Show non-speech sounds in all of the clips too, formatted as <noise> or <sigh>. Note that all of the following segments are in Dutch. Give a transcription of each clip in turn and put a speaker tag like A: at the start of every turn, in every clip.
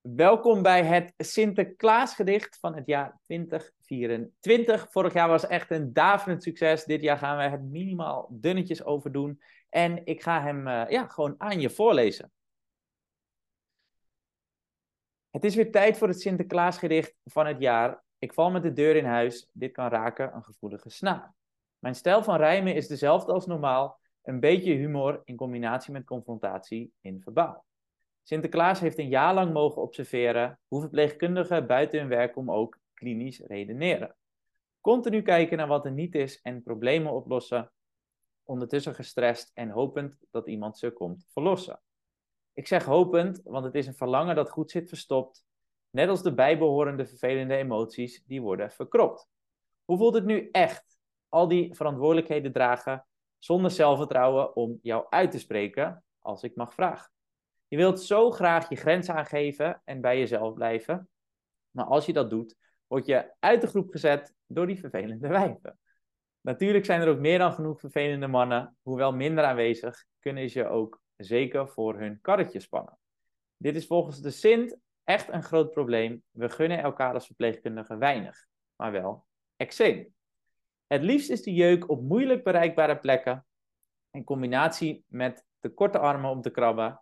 A: Welkom bij het Sinterklaasgedicht van het jaar 2024. Vorig jaar was echt een daverend succes. Dit jaar gaan we het minimaal dunnetjes over doen. En ik ga hem uh, ja, gewoon aan je voorlezen. Het is weer tijd voor het Sinterklaasgedicht van het jaar. Ik val met de deur in huis. Dit kan raken een gevoelige snaar. Mijn stijl van rijmen is dezelfde als normaal. Een beetje humor in combinatie met confrontatie in verbaal. Sinterklaas heeft een jaar lang mogen observeren hoe verpleegkundigen buiten hun werk om ook klinisch redeneren. Continu kijken naar wat er niet is en problemen oplossen, ondertussen gestrest en hopend dat iemand ze komt verlossen. Ik zeg hopend, want het is een verlangen dat goed zit verstopt, net als de bijbehorende vervelende emoties die worden verkropt. Hoe voelt het nu echt, al die verantwoordelijkheden dragen, zonder zelfvertrouwen om jou uit te spreken, als ik mag vragen? Je wilt zo graag je grens aangeven en bij jezelf blijven. Maar als je dat doet, word je uit de groep gezet door die vervelende <laughs> wijven. Natuurlijk zijn er ook meer dan genoeg vervelende mannen. Hoewel minder aanwezig, kunnen ze je ook zeker voor hun karretje spannen. Dit is volgens de Sint echt een groot probleem. We gunnen elkaar als verpleegkundigen weinig, maar wel extreem. Het liefst is de jeuk op moeilijk bereikbare plekken. In combinatie met de korte armen om te krabben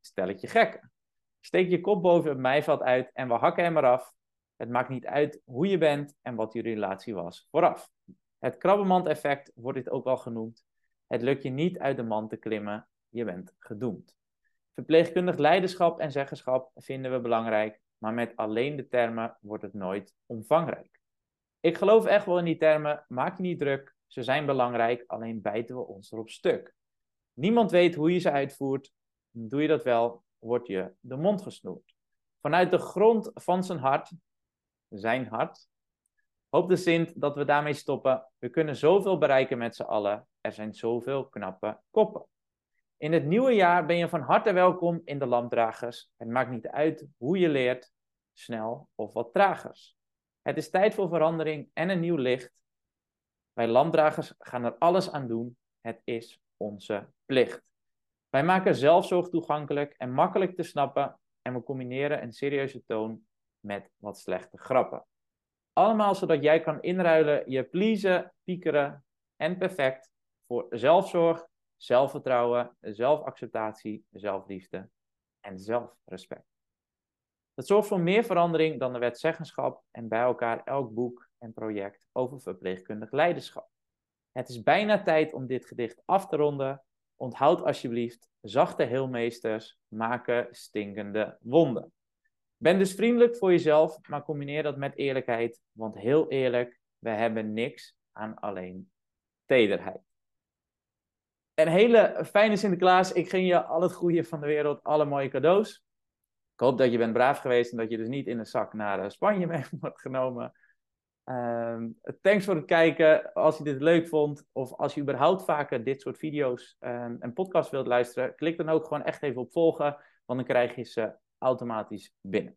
A: stelletje gekken. Steek je kop boven het mijveld uit en we hakken hem eraf. Het maakt niet uit hoe je bent en wat je relatie was vooraf. Het krabbenmand-effect wordt dit ook al genoemd. Het lukt je niet uit de mand te klimmen, je bent gedoemd. Verpleegkundig leiderschap en zeggenschap vinden we belangrijk, maar met alleen de termen wordt het nooit omvangrijk. Ik geloof echt wel in die termen, maak je niet druk, ze zijn belangrijk, alleen bijten we ons erop stuk. Niemand weet hoe je ze uitvoert, doe je dat wel, wordt je de mond gesnoerd. Vanuit de grond van zijn hart, zijn hart, hoopt de Sint dat we daarmee stoppen. We kunnen zoveel bereiken met z'n allen. Er zijn zoveel knappe koppen. In het nieuwe jaar ben je van harte welkom in de lampdragers. Het maakt niet uit hoe je leert, snel of wat tragers. Het is tijd voor verandering en een nieuw licht. Wij lampdragers gaan er alles aan doen. Het is onze plicht. Wij maken zelfzorg toegankelijk en makkelijk te snappen en we combineren een serieuze toon met wat slechte grappen. Allemaal zodat jij kan inruilen je pleasen, piekeren en perfect voor zelfzorg, zelfvertrouwen, zelfacceptatie, zelfliefde en zelfrespect. Dat zorgt voor meer verandering dan de wet zeggenschap en bij elkaar elk boek en project over verpleegkundig leiderschap. Het is bijna tijd om dit gedicht af te ronden. Onthoud alsjeblieft, zachte heelmeesters maken stinkende wonden. Ben dus vriendelijk voor jezelf, maar combineer dat met eerlijkheid. Want heel eerlijk, we hebben niks aan alleen tederheid. Een hele fijne Sinterklaas. Ik ging je al het goede van de wereld, alle mooie cadeaus. Ik hoop dat je bent braaf geweest en dat je dus niet in een zak naar eh, Spanje <laughs> mee wordt genomen. Um, thanks voor het kijken. Als je dit leuk vond, of als je überhaupt vaker dit soort video's um, en podcasts wilt luisteren, klik dan ook gewoon echt even op volgen, want dan krijg je ze automatisch binnen.